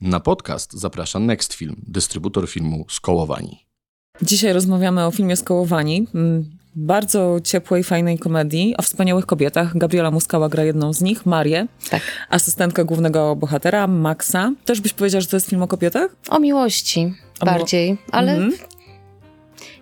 Na podcast zaprasza Next Film, dystrybutor filmu Skołowani. Dzisiaj rozmawiamy o filmie Skołowani. Mm, Bardzo ciepłej, fajnej komedii o wspaniałych kobietach. Gabriela Muskała gra jedną z nich, Marię, Tak. asystentkę głównego bohatera, Maxa. Też byś powiedział, że to jest film o kobietach? O miłości O miło- bardziej, ale Mhm.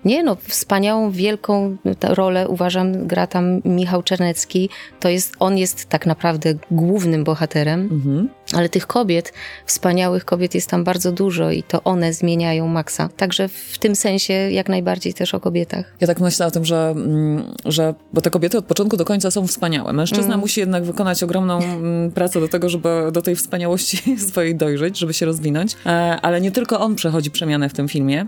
Nie no, wspaniałą, wielką rolę uważam gra tam Michał Czernecki. To jest, on jest tak naprawdę głównym bohaterem, Mhm. ale tych kobiet, wspaniałych kobiet jest tam bardzo dużo i to one zmieniają Maxa. Także w tym sensie jak najbardziej też o kobietach. Ja tak myślę o tym, że, mm, że bo te kobiety od początku do końca są wspaniałe. Mężczyzna Mm. musi jednak wykonać ogromną mm, pracę do tego, żeby do tej wspaniałości swojej dojrzeć, żeby się rozwinąć. E, Ale nie tylko on przechodzi przemianę w tym filmie.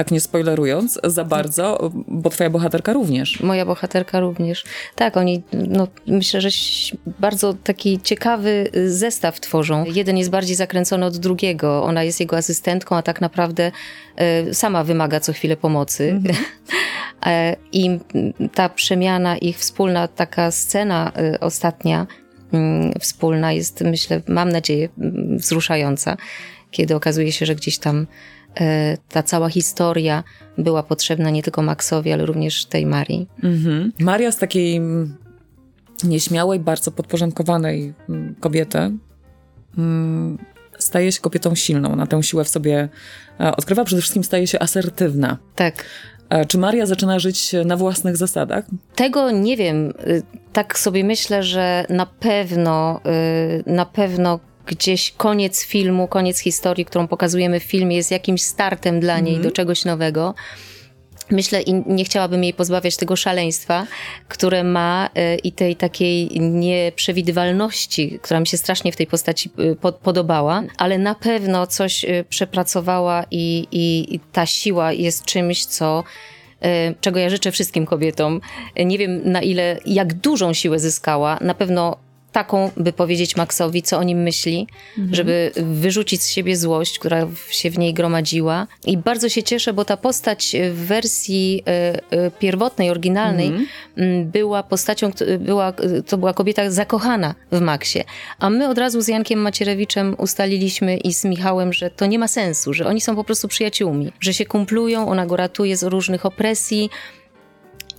Tak nie spoilerując za bardzo, bo twoja bohaterka również. Moja bohaterka również. Tak, oni, no, myślę, że bardzo taki ciekawy y, zestaw tworzą. Jeden jest bardziej zakręcony od drugiego. Ona jest jego asystentką, a tak naprawdę y, sama wymaga co chwilę pomocy. E, I ta przemiana, ich wspólna taka scena y, ostatnia, mm, wspólna jest, myślę, mam nadzieję, mm, wzruszająca, kiedy okazuje się, że gdzieś tam ta cała historia była potrzebna nie tylko Maxowi, ale również tej Marii. Mhm. Maria z takiej mm, nieśmiałej, bardzo podporządkowanej mm, kobiety mm, staje się kobietą silną. Na tę siłę w sobie e, odkrywa. Przede wszystkim staje się asertywna. Tak. E, Czy Maria zaczyna żyć na własnych zasadach? Tego nie wiem. Tak sobie myślę, że na pewno, na pewno gdzieś koniec filmu, koniec historii, którą pokazujemy w filmie, jest jakimś startem dla niej do czegoś nowego. Myślę i nie chciałabym jej pozbawiać tego szaleństwa, które ma y, i tej takiej nieprzewidywalności, która mi się strasznie w tej postaci y, pod, podobała, ale na pewno coś y, przepracowała i, i, i ta siła jest czymś, co czego ja życzę wszystkim kobietom. Nie wiem na ile, jak dużą siłę zyskała. Na pewno taką, by powiedzieć Maxowi, co o nim myśli, żeby wyrzucić z siebie złość, która się w niej gromadziła. I bardzo się cieszę, bo ta postać w wersji y, y, pierwotnej, oryginalnej mm, była postacią, była, to była kobieta zakochana w Maxie. A my od razu z Jankiem Macierewiczem ustaliliśmy i z Michałem, że to nie ma sensu, że oni są po prostu przyjaciółmi, że się kumplują, ona go ratuje z różnych opresji,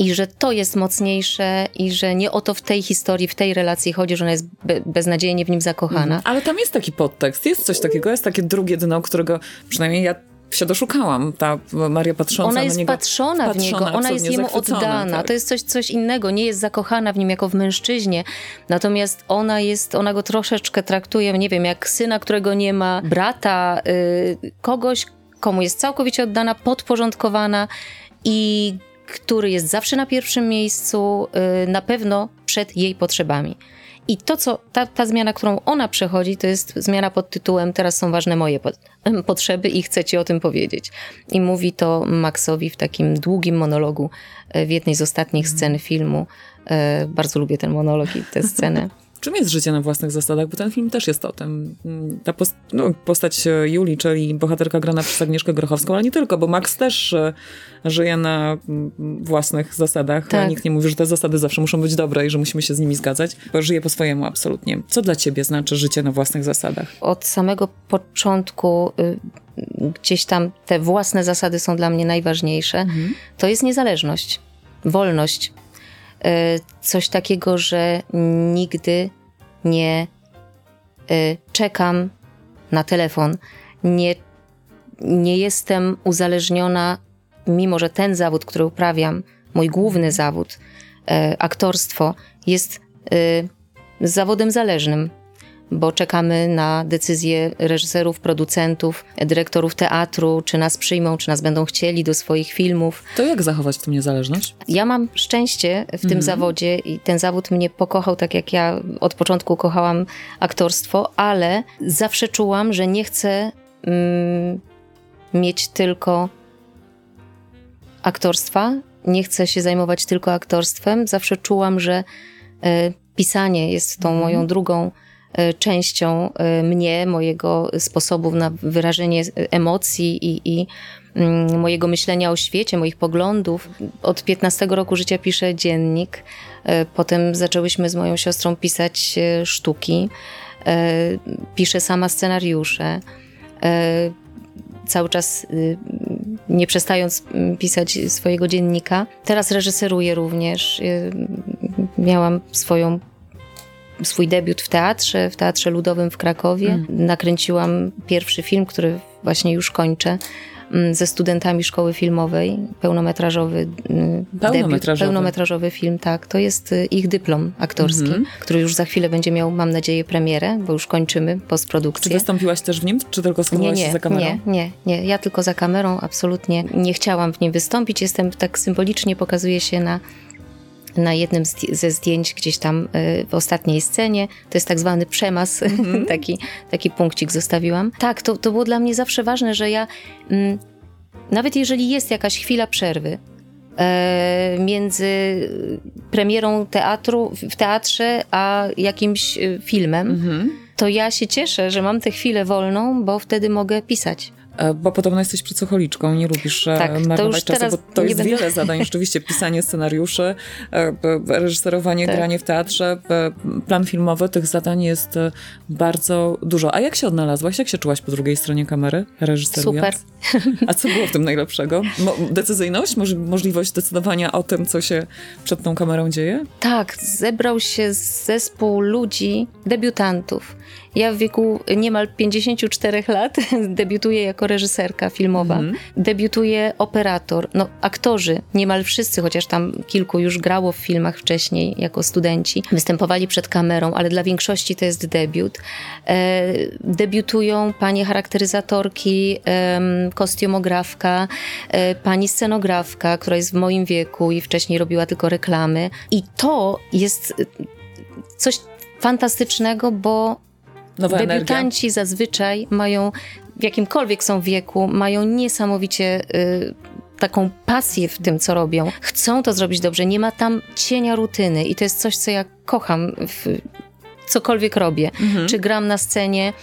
i że to jest mocniejsze i że nie o to w tej historii, w tej relacji chodzi, że ona jest be- beznadziejnie w nim zakochana. Ale tam jest taki podtekst, jest coś takiego, jest takie drugie dno, którego przynajmniej ja się doszukałam. Ta Maria patrząca Ona na jest niego. patrzona w niego, ona jest jemu oddana. tak. To jest coś, coś innego. Nie jest zakochana w nim jako w mężczyźnie. Natomiast ona jest, ona go troszeczkę traktuje, nie wiem, jak syna, którego nie ma, brata, y, kogoś, komu jest całkowicie oddana, podporządkowana i który jest zawsze na pierwszym miejscu, y, na pewno przed jej potrzebami. I to, co ta, ta zmiana, którą ona przechodzi, to jest zmiana pod tytułem Teraz są ważne moje po- potrzeby i chcę ci o tym powiedzieć. I mówi to Maxowi w takim długim monologu e, w jednej z ostatnich scen filmu. E, Bardzo lubię ten monolog i tę scenę. Czym jest życie na własnych zasadach? Bo ten film też jest o tym. Ta post- no, postać e, Julii, czyli bohaterka grana przez Agnieszkę Grochowską, ale nie tylko, bo Max też e, żyje na mm, własnych zasadach. Tak. Nikt nie mówi, że te zasady zawsze muszą być dobre i że musimy się z nimi zgadzać, bo żyje po swojemu absolutnie. Co dla ciebie znaczy życie na własnych zasadach? Od samego początku y, gdzieś tam te własne zasady są dla mnie najważniejsze. To jest niezależność, wolność. Y, Coś takiego, że nigdy nie y, czekam na telefon, nie, nie jestem uzależniona, mimo że ten zawód, który uprawiam, mój główny zawód, e, aktorstwo, jest e, zawodem zależnym, bo czekamy na decyzje reżyserów, producentów, dyrektorów teatru, czy nas przyjmą, czy nas będą chcieli do swoich filmów. To jak zachować tę niezależność? Ja mam szczęście w tym zawodzie i ten zawód mnie pokochał tak jak ja od początku kochałam aktorstwo, ale zawsze czułam, że nie chcę mm, mieć tylko aktorstwa, nie chcę się zajmować tylko aktorstwem. Zawsze czułam, że e, pisanie jest tą moją drugą częścią e, mnie, mojego sposobu na wyrażenie emocji i, i mm, mojego myślenia o świecie, moich poglądów. Od 15 roku życia piszę dziennik. E, Potem zaczęłyśmy z moją siostrą pisać e, sztuki. e, piszę sama scenariusze. E, cały czas y, nie przestając mm, pisać swojego dziennika. Teraz reżyseruję również. Miałam swoją swój debiut w teatrze, w Teatrze Ludowym w Krakowie. Mm. Nakręciłam pierwszy film, który właśnie już kończę mm, ze studentami szkoły filmowej, pełnometrażowy, mm, pełnometrażowy. Debiut, pełnometrażowy film, tak. To jest y, ich dyplom aktorski, mm -hmm. który już za chwilę będzie miał, mam nadzieję, premierę, bo już kończymy postprodukcję. Czy wystąpiłaś też w nim, czy tylko schowałaś nie, nie, się za kamerą? Nie, nie, nie. Ja tylko za kamerą, absolutnie nie chciałam w nim wystąpić. Jestem tak symbolicznie, pokazuję się na na jednym ze zdjęć gdzieś tam y, w ostatniej scenie. To jest tak zwany przemas, mm -hmm. taki, taki punkcik zostawiłam. Tak, to, to było dla mnie zawsze ważne, że ja mm, nawet jeżeli jest jakaś chwila przerwy, e, między premierą teatru w teatrze a jakimś y, filmem, mm -hmm. to ja się cieszę, że mam tę chwilę wolną, bo wtedy mogę pisać. E, bo podobno jesteś pracocholiczką, nie lubisz e, tak, marnować czasu, bo to jest będę... wiele zadań, rzeczywiście pisanie scenariuszy, e, reżyserowanie, tak. granie w teatrze, plan filmowy, tych zadań jest bardzo dużo. A jak się odnalazłaś? Jak się czułaś po drugiej stronie kamery, reżyserując? Super. A co było w tym najlepszego? Mo decyzyjność? możliwość decydowania o tym, co się przed tą kamerą dzieje? Tak, zebrał się zespół ludzi, debiutantów. Ja w wieku niemal 54 lat debiutuję jako reżyserka filmowa, mm. debiutuje operator, no aktorzy, niemal wszyscy, chociaż tam kilku już grało w filmach wcześniej jako studenci, występowali przed kamerą, ale dla większości to jest debiut. E, debiutują panie charakteryzatorki, e, kostiumografka, e, pani scenografka, która jest w moim wieku i wcześniej robiła tylko reklamy. I to jest coś fantastycznego, bo Nowa debiutanci energia. zazwyczaj mają, w jakimkolwiek są wieku, mają niesamowicie y, taką pasję w tym, co robią. Chcą to zrobić dobrze, nie ma tam cienia rutyny i to jest coś, co ja kocham w cokolwiek robię. Mhm. Czy gram na scenie,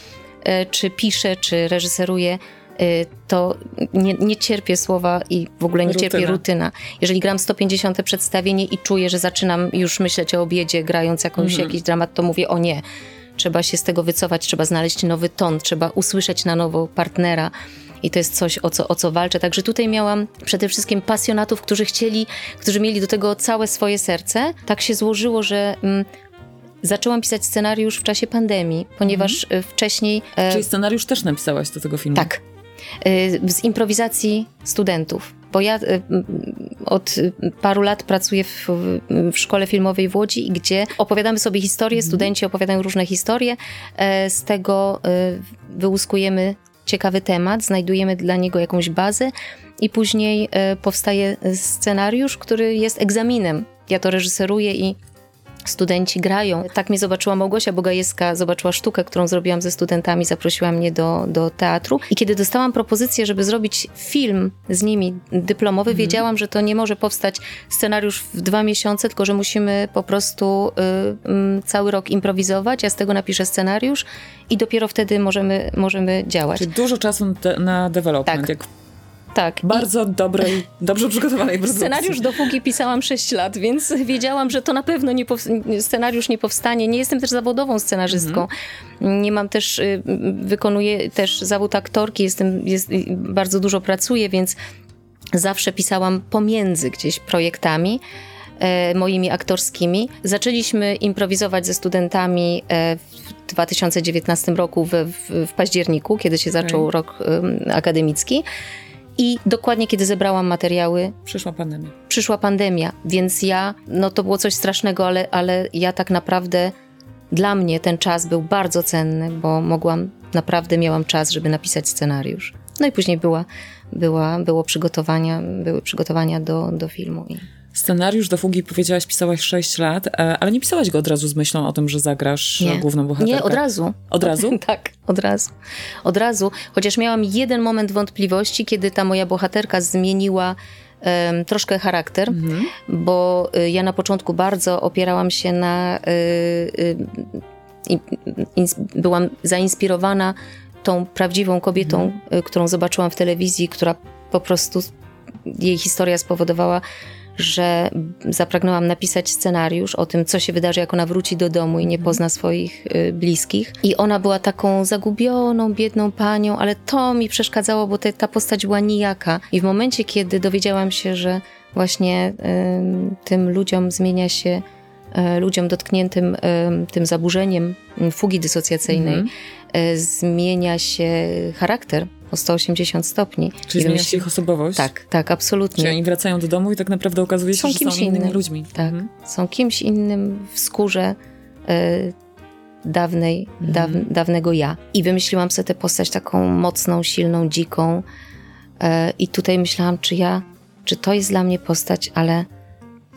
y, czy piszę, czy reżyseruję y, to nie, nie, cierpię słowa i w ogóle nie rutyna. cierpię rutyna. Jeżeli gram 150 przedstawienie i czuję, że zaczynam już myśleć o obiedzie, grając jakąś, mhm. jakiś dramat, to mówię o nie trzeba się z tego wycofać, trzeba znaleźć nowy ton, trzeba usłyszeć na nowo partnera. I to jest coś, o co, o co walczę. Także tutaj miałam przede wszystkim pasjonatów, którzy chcieli, którzy mieli do tego całe swoje serce. Tak się złożyło, że mm, zaczęłam pisać scenariusz w czasie pandemii, ponieważ mhm. wcześniej. E, Czyli scenariusz też napisałaś do tego filmu? Tak. E, z improwizacji studentów bo ja y, od paru lat pracuję w, w, szkole filmowej w Łodzi, gdzie opowiadamy sobie historie, mhm. studenci opowiadają różne historie, e, z tego y, wyłuskujemy ciekawy temat, znajdujemy dla niego jakąś bazę i później e, powstaje scenariusz, który jest egzaminem. Ja to reżyseruję i studenci grają. Tak mnie zobaczyła Małgosia Bogajewska, zobaczyła sztukę, którą zrobiłam ze studentami, zaprosiła mnie do, do teatru. I kiedy dostałam propozycję, żeby zrobić film z nimi dyplomowy, mhm. wiedziałam, że to nie może powstać scenariusz w dwa miesiące, tylko że musimy po prostu y, y, cały rok improwizować. Ja z tego napiszę scenariusz i dopiero wtedy możemy, możemy działać. Czyli dużo czasu na development. Tak. Jak tak. Bardzo I... dobrej, dobrze przygotowanej produkcji. Scenariusz do Fugi pisałam 6 lat, więc wiedziałam, że to na pewno nie scenariusz nie powstanie. Nie jestem też zawodową scenarzystką. Mhm. Nie mam też, y, wykonuję też zawód aktorki, jestem, jest, bardzo dużo pracuję, więc zawsze pisałam pomiędzy gdzieś projektami e, moimi aktorskimi. Zaczęliśmy improwizować ze studentami e, w 2019 roku w, w, w październiku, kiedy się zaczął okay. rok akademicki. I dokładnie kiedy zebrałam materiały. Przyszła pandemia. Przyszła pandemia, więc ja, no to było coś strasznego, ale, ale ja tak naprawdę, dla mnie ten czas był bardzo cenny, bo mogłam, naprawdę miałam czas, żeby napisać scenariusz. No i później była, była, było przygotowania, były przygotowania do, do filmu. I... Scenariusz do Fugi, powiedziałaś, pisałaś 6 lat, e, ale nie pisałaś go od razu z myślą o tym, że zagrasz nie. główną bohaterkę. Nie, od razu. Od razu? tak, od razu. Od razu, chociaż miałam jeden moment wątpliwości, kiedy ta moja bohaterka zmieniła um, troszkę charakter, mhm. bo y, ja na początku bardzo opierałam się na... Y, y, byłam zainspirowana tą prawdziwą kobietą, mhm. którą zobaczyłam w telewizji, która po prostu jej historia spowodowała, że zapragnęłam napisać scenariusz o tym, co się wydarzy, jak ona wróci do domu i nie pozna swoich y, bliskich. I ona była taką zagubioną, biedną panią, ale to mi przeszkadzało, bo te, ta postać była nijaka. I w momencie, kiedy dowiedziałam się, że właśnie y, tym ludziom zmienia się y, ludziom dotkniętym y, tym zaburzeniem fugi dysocjacyjnej Mhm. y, zmienia się charakter o 180 stopni. Czyli zmienia się ich osobowość? Tak, tak, absolutnie. Czyli oni wracają do domu i tak naprawdę okazuje się, Są że kimś są innymi innym. ludźmi. Tak, Mhm. są kimś innym w skórze y, dawnej, Mhm. daw, dawnego ja. I wymyśliłam sobie tę postać taką mocną, silną, dziką. Y, I tutaj myślałam, czy ja, czy to jest dla mnie postać, ale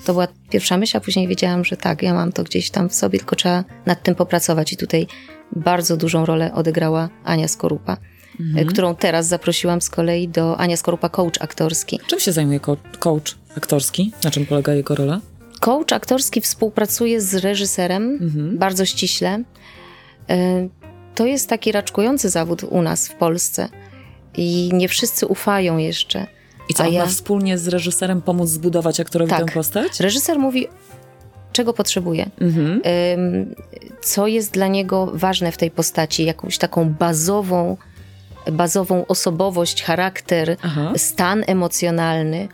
to była pierwsza myśl, a później wiedziałam, że tak, ja mam to gdzieś tam w sobie, tylko trzeba nad tym popracować. I tutaj bardzo dużą rolę odegrała Ania Skorupa, Mhm. y, którą teraz zaprosiłam z kolei do Ania Skorupa, coach aktorski. Czym się zajmuje ko- coach aktorski? Na czym polega jego rola? Coach aktorski współpracuje z reżyserem Mhm. bardzo ściśle. Y, To jest taki raczkujący zawód u nas w Polsce i nie wszyscy ufają jeszcze. I co, A ja- ma wspólnie z reżyserem pomóc zbudować aktorowi Tak. tę postać? Reżyser mówi, czego potrzebuje, Mhm. co jest dla niego ważne w tej postaci, jakąś taką bazową, bazową osobowość, charakter, Aha. stan emocjonalny.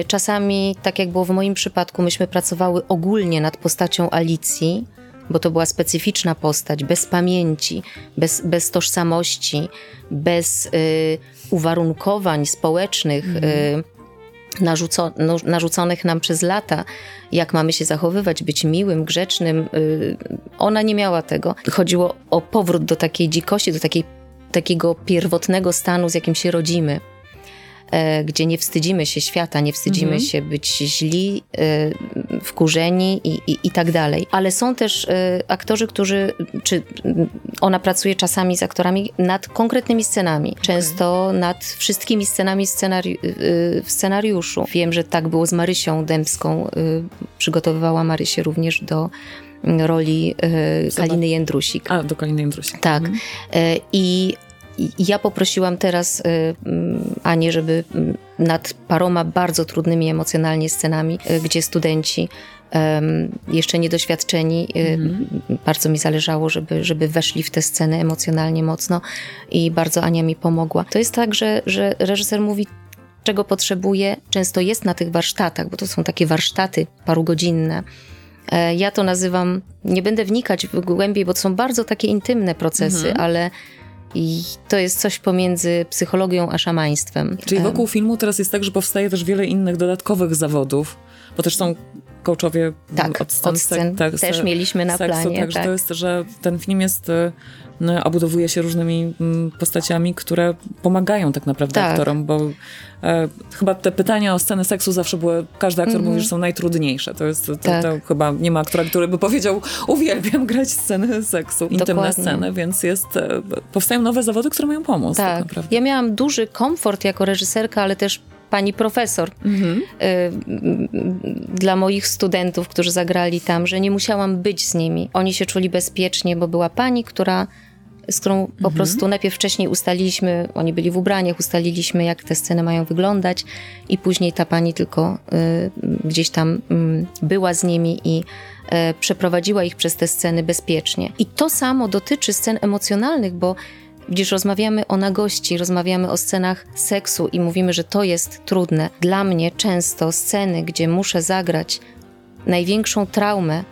Y, Czasami, tak jak było w moim przypadku, myśmy pracowały ogólnie nad postacią Alicji, bo to była specyficzna postać, bez pamięci, bez, bez tożsamości, bez y, uwarunkowań społecznych. Y, narzuco, no, narzuconych nam przez lata, jak mamy się zachowywać, być miłym, grzecznym. y, Ona nie miała tego. Chodziło o powrót do takiej dzikości, do takiej, takiego pierwotnego stanu, z jakim się rodzimy. e, Gdzie nie wstydzimy się świata, nie wstydzimy Mhm. się być źli, e, wkurzeni i, i, i tak dalej. Ale są też e, aktorzy, którzy, czy mm, ona pracuje czasami z aktorami nad konkretnymi scenami, często nad wszystkimi scenami scenari- w scenariuszu. Wiem, że tak było z Marysią Dębską. Przygotowywała Marysię również do roli Zobacz. Kaliny Jędrusik. A, do Kaliny Jędrusik. Tak. Mhm. E, I ja poprosiłam teraz e, mm, Anię, żeby mm, nad paroma bardzo trudnymi emocjonalnie scenami, e, gdzie studenci jeszcze niedoświadczeni, e, Mhm. bardzo mi zależało, żeby, żeby weszli w te sceny emocjonalnie mocno i bardzo Ania mi pomogła. To jest tak, że, że reżyser mówi, czego potrzebuje, często jest na tych warsztatach, bo to są takie warsztaty parugodzinne. E, Ja to nazywam, nie będę wnikać głębiej, bo to są bardzo takie intymne procesy, Mhm. ale i to jest coś pomiędzy psychologią a szamaństwem. Czyli Em, wokół filmu teraz jest tak, że powstaje też wiele innych dodatkowych zawodów, bo też są coachowie Tak, od scen, od scen tak, też se- mieliśmy na seksu, planie, Także tak. to jest, że ten film jest, y, obudowuje się różnymi mm, postaciami, które pomagają tak naprawdę Tak. aktorom, bo e, chyba te pytania o sceny seksu zawsze były, każdy aktor mówi, że są najtrudniejsze. To jest, to. Tak. to chyba nie ma aktora, który by powiedział, uwielbiam grać sceny seksu, intymne Dokładnie. sceny, więc jest, e, powstają nowe zawody, które mają pomóc tak, Tak. naprawdę. Ja miałam duży komfort jako reżyserka, ale też pani profesor Mhm. m, dla moich studentów, którzy zagrali tam, że nie musiałam być z nimi. Oni się czuli bezpiecznie, bo była pani, która z którą po Mhm. prostu najpierw wcześniej ustaliliśmy, oni byli w ubraniach, ustaliliśmy, jak te sceny mają wyglądać, i później ta pani tylko y, gdzieś tam mm, była z nimi i e, przeprowadziła ich przez te sceny bezpiecznie. I to samo dotyczy scen emocjonalnych, bo gdyż rozmawiamy o nagości, rozmawiamy o scenach seksu i mówimy, że to jest trudne. Dla mnie często sceny, gdzie muszę zagrać największą traumę,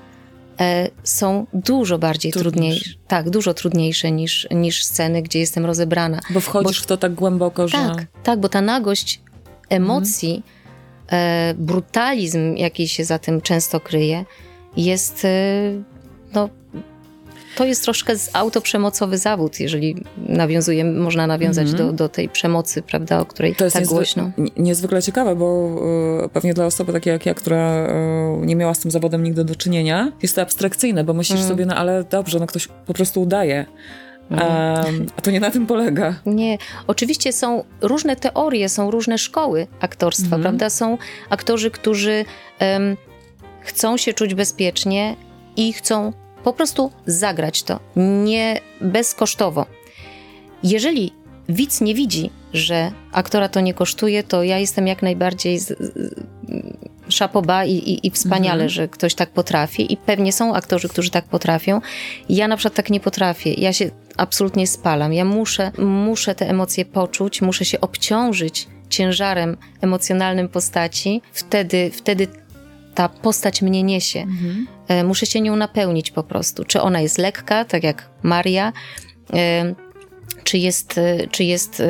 są dużo bardziej Trudniejsze. Tak, dużo trudniejsze niż, niż sceny, gdzie jestem rozebrana. Bo wchodzisz w to tak głęboko, że... Tak, tak, bo ta nagość emocji, e, brutalizm, jaki się za tym często kryje, jest, e, no, to jest troszkę autoprzemocowy zawód, jeżeli nawiązuje, można nawiązać Mhm. do, do tej przemocy, prawda, o której To jest tak niezwy- głośno. ni- niezwykle ciekawe, bo e, pewnie dla osoby takiej jak ja, która e, nie miała z tym zawodem nigdy do czynienia, jest to abstrakcyjne, bo myślisz Mm. sobie, no ale dobrze, no ktoś po prostu udaje. Em, a to nie na tym polega. Nie, oczywiście są różne teorie, są różne szkoły aktorstwa, Mhm. prawda? Są aktorzy, którzy em, chcą się czuć bezpiecznie i chcą po prostu zagrać to, nie bezkosztowo. Jeżeli widz nie widzi, że aktora to nie kosztuje, to ja jestem jak najbardziej z, szapoba i, i, i wspaniale, Mhm. że ktoś tak potrafi i pewnie są aktorzy, którzy tak potrafią. Ja na przykład tak nie potrafię. Ja się absolutnie spalam. Ja muszę, muszę te emocje poczuć, muszę się obciążyć ciężarem emocjonalnym postaci. Wtedy, wtedy ta postać mnie niesie. Mhm. E, Muszę się nią napełnić po prostu. Czy ona jest lekka, tak jak Maria, e, czy jest, e, czy jest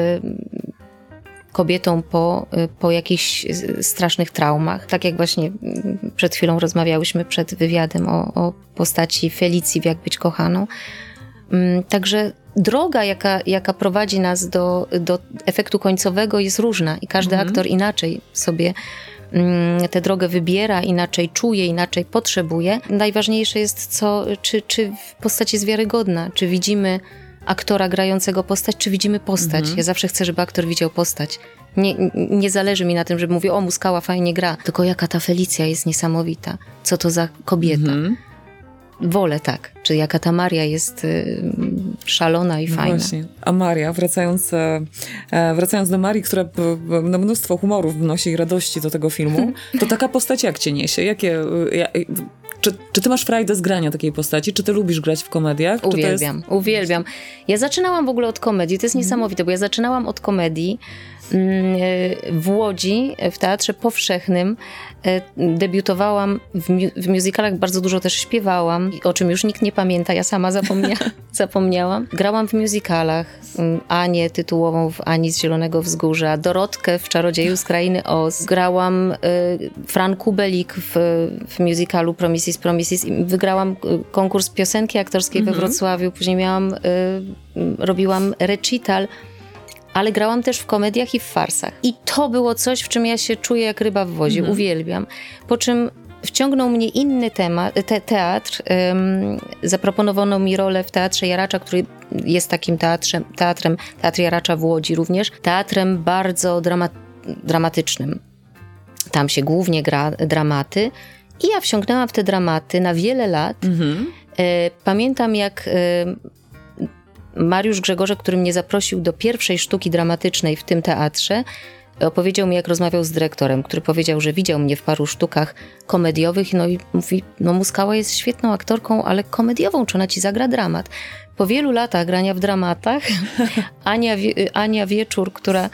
kobietą po, po jakichś strasznych traumach. Tak jak właśnie przed chwilą rozmawiałyśmy przed wywiadem o, o postaci Felicji w Jak być kochaną. Mm, Także droga, jaka, jaka prowadzi nas do, do efektu końcowego, jest różna i każdy Mhm. aktor inaczej sobie tę drogę wybiera, inaczej czuje, inaczej potrzebuje. Najważniejsze jest, co, czy, czy postać jest wiarygodna, czy widzimy aktora grającego postać, czy widzimy postać. Mhm. Ja zawsze chcę, żeby aktor widział postać. Nie, nie zależy mi na tym, żeby mówił, o, Muskała fajnie gra, tylko jaka ta Felicja jest niesamowita. Co to za kobieta. Mhm. Wolę tak. Czy jaka ta Maria jest y, szalona i No fajna. Właśnie. A Maria, wracając, e, e, wracając do Marii, która no, mnóstwo humorów wnosi i radości do tego filmu, to taka postać jak cię niesie? Jakie, e, ja, e, czy, czy ty masz frajdę z grania takiej postaci? Czy ty lubisz grać w komediach? To jest- Uwielbiam, uwielbiam. Ja zaczynałam w ogóle od komedii. To jest niesamowite, bo ja zaczynałam od komedii mm, e, w Łodzi, w Teatrze Powszechnym. E, Debiutowałam w, mu- w musicalach, bardzo dużo też śpiewałam, o czym już nikt nie pamięta, ja sama zapomnia, zapomniałam. Grałam w musicalach, mm, Anię tytułową w Ani z Zielonego Wzgórza, Dorotkę w Czarodzieju z Krainy Oz. Grałam y, Fran Kubelik w, w musicalu Promises Promises wygrałam y, konkurs piosenki aktorskiej we Wrocławiu. Później miałam, y, robiłam recital ale grałam też w komediach i w farsach. I to było coś, w czym ja się czuję jak ryba w wozie, uwielbiam. Po czym wciągnął mnie inny temat, te, teatr. Ym, zaproponowano mi rolę w Teatrze Jaracza, który jest takim teatrzem, teatrem, Teatr Jaracza w Łodzi również, teatrem bardzo drama, dramatycznym. Tam się głównie gra dramaty. I ja wsiągnęłam w te dramaty na wiele lat. Mhm. E, Pamiętam, jak e, Mariusz Grzegorze, który mnie zaprosił do pierwszej sztuki dramatycznej w tym teatrze, opowiedział mi, jak rozmawiał z dyrektorem, który powiedział, że widział mnie w paru sztukach komediowych, no i mówi, no Muskała jest świetną aktorką, ale komediową, czy ona ci zagra dramat? Po wielu latach grania w dramatach, Ania, Ania Wieczór, która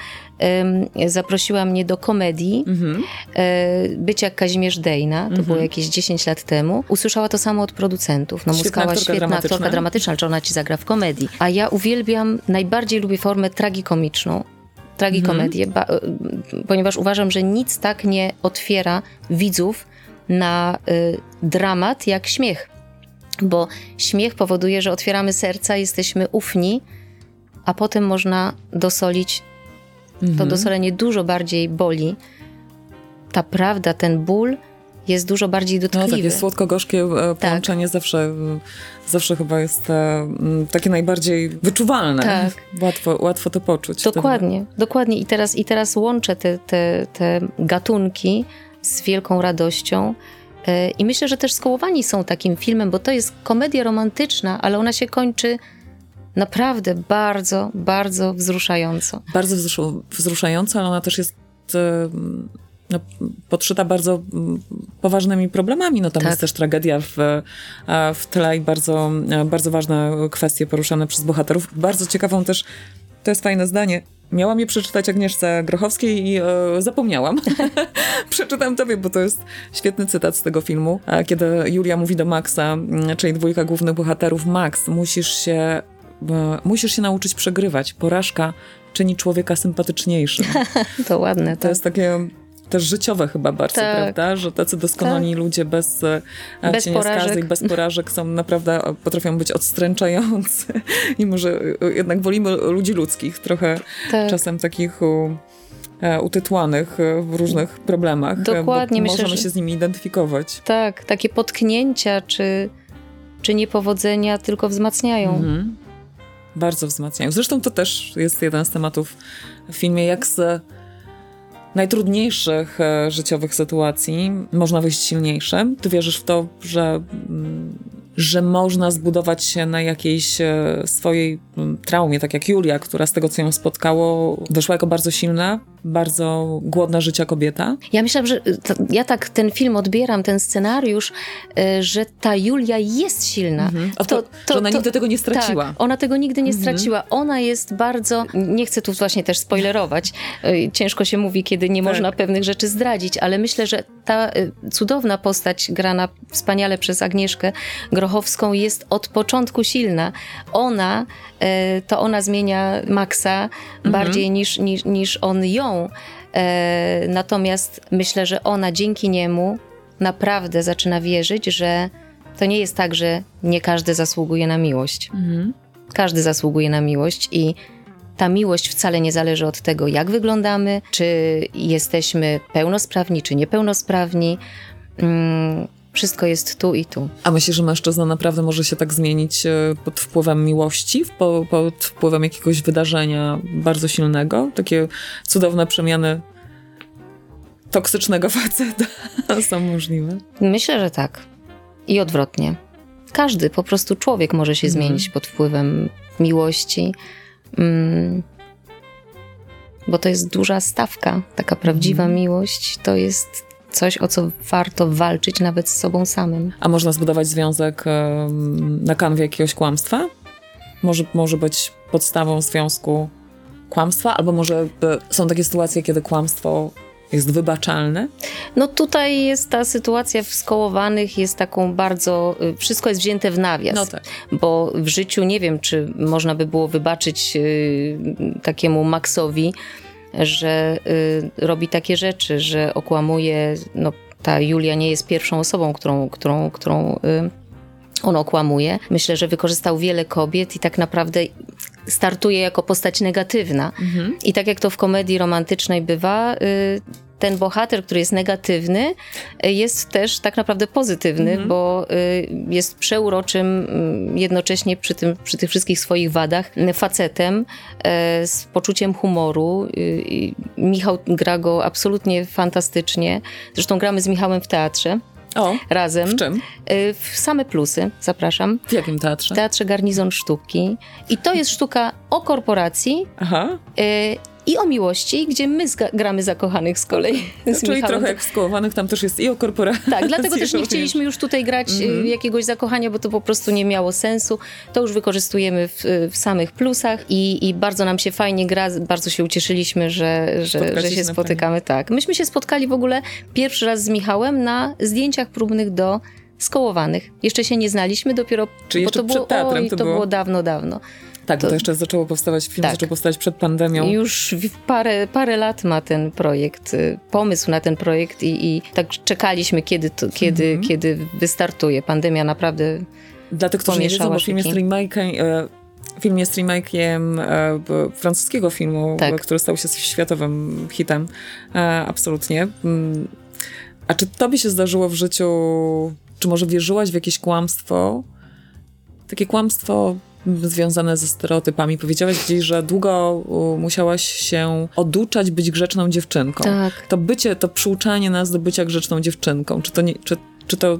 zaprosiła mnie do komedii, Mhm. e, być jak Kazimierz Dejna, to było jakieś 10 lat temu, usłyszała to samo od producentów. No Świetna Muskała, aktorka świetna dramatyczna. aktorka dramatyczna, czy ona ci zagra w komedii? A ja uwielbiam, najbardziej lubię formę tragikomiczną. Tragikomedię, ba, e, ponieważ uważam, że nic tak nie otwiera widzów na y, dramat jak śmiech. Bo śmiech powoduje, że otwieramy serca, jesteśmy ufni, a potem można dosolić Mhm. to dosolenie dużo bardziej boli. Ta prawda, ten ból jest dużo bardziej No dotkliwy. takie słodko-gorzkie e, połączenie zawsze, e, zawsze chyba jest e, takie najbardziej wyczuwalne. Tak. Łatwo, łatwo to poczuć. wtedy. Dokładnie, dokładnie. I teraz, i teraz łączę te, te, te gatunki z wielką radością. E, I myślę, że też Skołowani są takim filmem, bo to jest komedia romantyczna, ale ona się kończy naprawdę bardzo, bardzo wzruszająco. Bardzo wzruszu- wzruszająca, ale ona też jest e, no, podszyta bardzo poważnymi problemami. No tam Tak. jest też tragedia w, e, w tle i bardzo, e, bardzo ważne kwestie poruszane przez bohaterów. Bardzo ciekawą też, to jest fajne zdanie, Miałam je przeczytać Agnieszce Grochowskiej i e, zapomniałam. Przeczytam tobie, bo to jest świetny cytat z tego filmu, kiedy Julia mówi do Maxa, czyli dwójka głównych bohaterów, Max, musisz się, musisz się nauczyć przegrywać. Porażka czyni człowieka sympatyczniejszym. To ładne. To jest takie też życiowe chyba bardzo, Tak. prawda? Że tacy doskonali ludzie bez, e, Bez cienia skazy i bez porażek są naprawdę, potrafią być odstręczający. I może e, jednak wolimy ludzi ludzkich, trochę Tak. czasem takich e, utytłanych w różnych problemach. Dokładnie, myślę, możemy że- się z nimi identyfikować. Tak, takie potknięcia czy, czy niepowodzenia tylko wzmacniają. Mhm. Bardzo wzmacniają. Zresztą to też jest jeden z tematów w filmie, jak z najtrudniejszych e, życiowych sytuacji można wyjść silniejszym. Ty wierzysz w to, że, mm, że można zbudować się na jakiejś e, swojej traumie, tak jak Julia, która z tego, co ją spotkało, wyszła jako bardzo silna, bardzo głodna życia kobieta. Ja myślę, że to, ja tak ten film odbieram, ten scenariusz, y, że ta Julia jest silna. Mhm. To, to, że ona nigdy tego nie straciła. Tak, ona tego nigdy nie mhm. straciła. Ona jest bardzo, nie chcę tu właśnie też spoilerować, y, ciężko się mówi, kiedy nie tak. można pewnych rzeczy zdradzić, ale myślę, że ta y, cudowna postać grana wspaniale przez Agnieszkę Grochowską jest od początku silna. Ona, to ona zmienia Maxa mhm. bardziej niż, niż, niż on ją. E, natomiast myślę, że ona dzięki niemu naprawdę zaczyna wierzyć, że to nie jest tak, że nie każdy zasługuje na miłość. Mhm. Każdy zasługuje na miłość i ta miłość wcale nie zależy od tego, jak wyglądamy, czy jesteśmy pełnosprawni, czy niepełnosprawni. Wszystko jest tu i tu. A myślisz, że mężczyzna naprawdę może się tak zmienić e, pod wpływem miłości, pod wpływem jakiegoś wydarzenia bardzo silnego? Takie cudowne przemiany toksycznego faceta są możliwe? Myślę, że tak. I odwrotnie. Każdy, po prostu człowiek może się mhm. zmienić pod wpływem miłości. Mm, bo to jest duża stawka, taka prawdziwa mhm. miłość. To jest coś, o co warto walczyć nawet z sobą samym. A można zbudować związek na kanwie jakiegoś kłamstwa? Może, może być podstawą związku kłamstwa, albo może są takie sytuacje, kiedy kłamstwo jest wybaczalne? No tutaj jest ta sytuacja w skołowanych jest taką bardzo, y, wszystko jest wzięte w nawias. No tak. Bo w życiu nie wiem, czy można by było wybaczyć yy, takiemu Maxowi, że y, robi takie rzeczy, że okłamuje, no ta Julia nie jest pierwszą osobą, którą, którą, którą y, on okłamuje. Myślę, że wykorzystał wiele kobiet i tak naprawdę startuje jako postać negatywna. Mhm. I tak jak to w komedii romantycznej bywa, y, ten bohater, który jest negatywny, jest też tak naprawdę pozytywny, mhm. bo y, jest przeuroczym, mm, jednocześnie przy, tym, przy tych wszystkich swoich wadach, facetem e, z poczuciem humoru. Y, Michał gra go absolutnie fantastycznie. Zresztą gramy z Michałem w teatrze. O, razem. W czym? Y, w same plusy, zapraszam. W jakim teatrze? W Teatrze Garnizon Sztuki. I to jest sztuka o korporacji. Aha i o miłości, gdzie my gramy zakochanych z kolei. No, z czyli Michałem. trochę jak w skołowanych, tam też jest i o korporacji. Tak, dlatego też nie chcieliśmy już tutaj grać mm -hmm. jakiegoś zakochania, bo to po prostu nie miało sensu. To już wykorzystujemy w, w samych plusach i, i, bardzo nam się fajnie gra, bardzo się ucieszyliśmy, że, że, że się spotykamy. Tak. Myśmy się spotkali w ogóle pierwszy raz z Michałem na zdjęciach próbnych do skołowanych. Jeszcze się nie znaliśmy, dopiero... Czyli jeszcze to przed było, teatrem oj, to, to było... było dawno, dawno. Tak, to, to jeszcze zaczęło powstawać, film tak. zaczął powstawać przed pandemią. Już parę, parę lat ma ten projekt, y, pomysł na ten projekt i, i tak czekaliśmy, kiedy, to, kiedy, mhm. kiedy wystartuje. Pandemia naprawdę Dla tych, którzy nie wiedzą, bo film jest remake'em, e, film jest remake'iem e, francuskiego filmu, tak. który stał się światowym hitem. E, absolutnie. Mm. A czy tobie się zdarzyło w życiu, czy może wierzyłaś w jakieś kłamstwo? Takie kłamstwo związane ze stereotypami. Powiedziałaś gdzieś, że długo musiałaś się oduczać być grzeczną dziewczynką. Tak. To bycie, to przyuczanie nas do bycia grzeczną dziewczynką, czy to nie, czy, czy to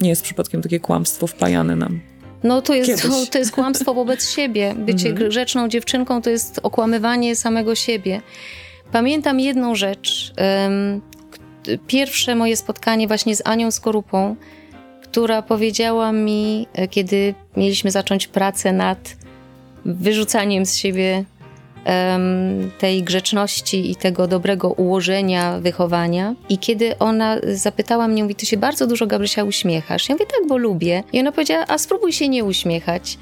nie jest przypadkiem takie kłamstwo wpajane nam? No to jest, to, to, jest kłamstwo wobec siebie. Bycie mhm. grzeczną dziewczynką to jest okłamywanie samego siebie. Pamiętam jedną rzecz. Um, pierwsze moje spotkanie właśnie z Anią Skorupą, która powiedziała mi, e, kiedy mieliśmy zacząć pracę nad wyrzucaniem z siebie um, tej grzeczności i tego dobrego ułożenia wychowania. I kiedy ona zapytała mnie, mówi, ty się bardzo dużo, Gabrysia, uśmiechasz. Ja mówię, tak, bo lubię. I ona powiedziała, a spróbuj się nie uśmiechać.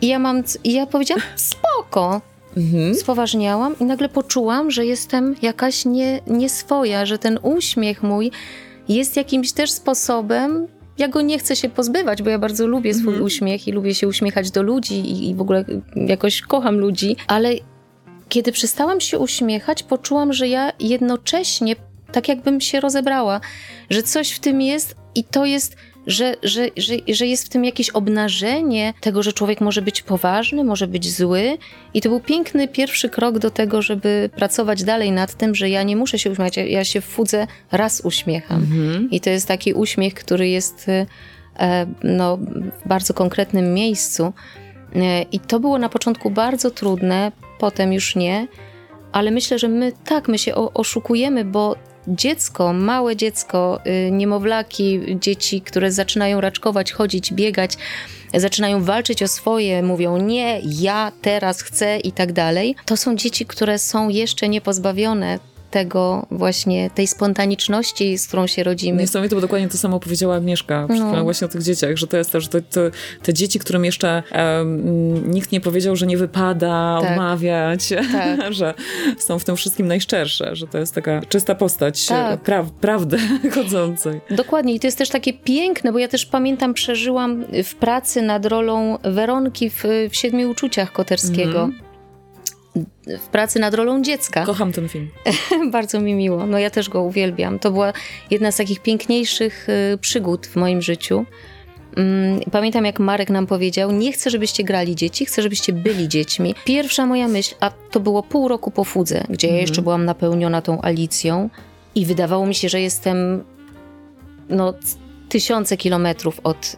I ja mam, i ja powiedziałam, spoko. Mhm. Spoważniałam i nagle poczułam, że jestem jakaś nie, nieswoja, że ten uśmiech mój jest jakimś też sposobem ja go nie chcę się pozbywać, bo ja bardzo lubię swój mhm. uśmiech i lubię się uśmiechać do ludzi i, i w ogóle jakoś kocham ludzi, ale kiedy przestałam się uśmiechać, poczułam, że ja jednocześnie tak jakbym się rozebrała, że coś w tym jest i to jest że, że, że, że jest w tym jakieś obnażenie tego, że człowiek może być poważny, może być zły. I to był piękny pierwszy krok do tego, żeby pracować dalej nad tym, że ja nie muszę się uśmiechać, ja się w fudze raz uśmiecham. Mhm. I to jest taki uśmiech, który jest e, no, w bardzo konkretnym miejscu. E, I to było na początku bardzo trudne, potem już nie ale myślę, że my tak, my się oszukujemy, bo dziecko, małe dziecko, y, niemowlaki, dzieci, które zaczynają raczkować, chodzić, biegać, zaczynają walczyć o swoje, mówią nie, ja teraz chcę i tak dalej. To są dzieci, które są jeszcze niepozbawione tego właśnie, tej spontaniczności, z którą się rodzimy. Niesamowite, bo dokładnie to samo powiedziała Agnieszka no. właśnie o tych dzieciach, że to jest też, że to, to, te dzieci, którym jeszcze um, nikt nie powiedział, że nie wypada tak. odmawiać, tak. że są w tym wszystkim najszczersze, że to jest taka czysta postać tak. pra prawdy chodzącej. Dokładnie i to jest też takie piękne, bo ja też pamiętam, przeżyłam w pracy nad rolą Weronki w, w Siedmiu Uczuciach Koterskiego. Mm -hmm w pracy nad rolą dziecka. Kocham ten film. Bardzo mi miło. No ja też go uwielbiam. To była jedna z takich piękniejszych y, przygód w moim życiu. Mm, pamiętam, jak Marek nam powiedział: Nie chcę, żebyście grali dzieci, chcę, żebyście byli dziećmi. Pierwsza moja myśl, a to było pół roku po fudze, gdzie ja jeszcze mhm. byłam napełniona tą Alicją, i wydawało mi się, że jestem no, tysiące kilometrów od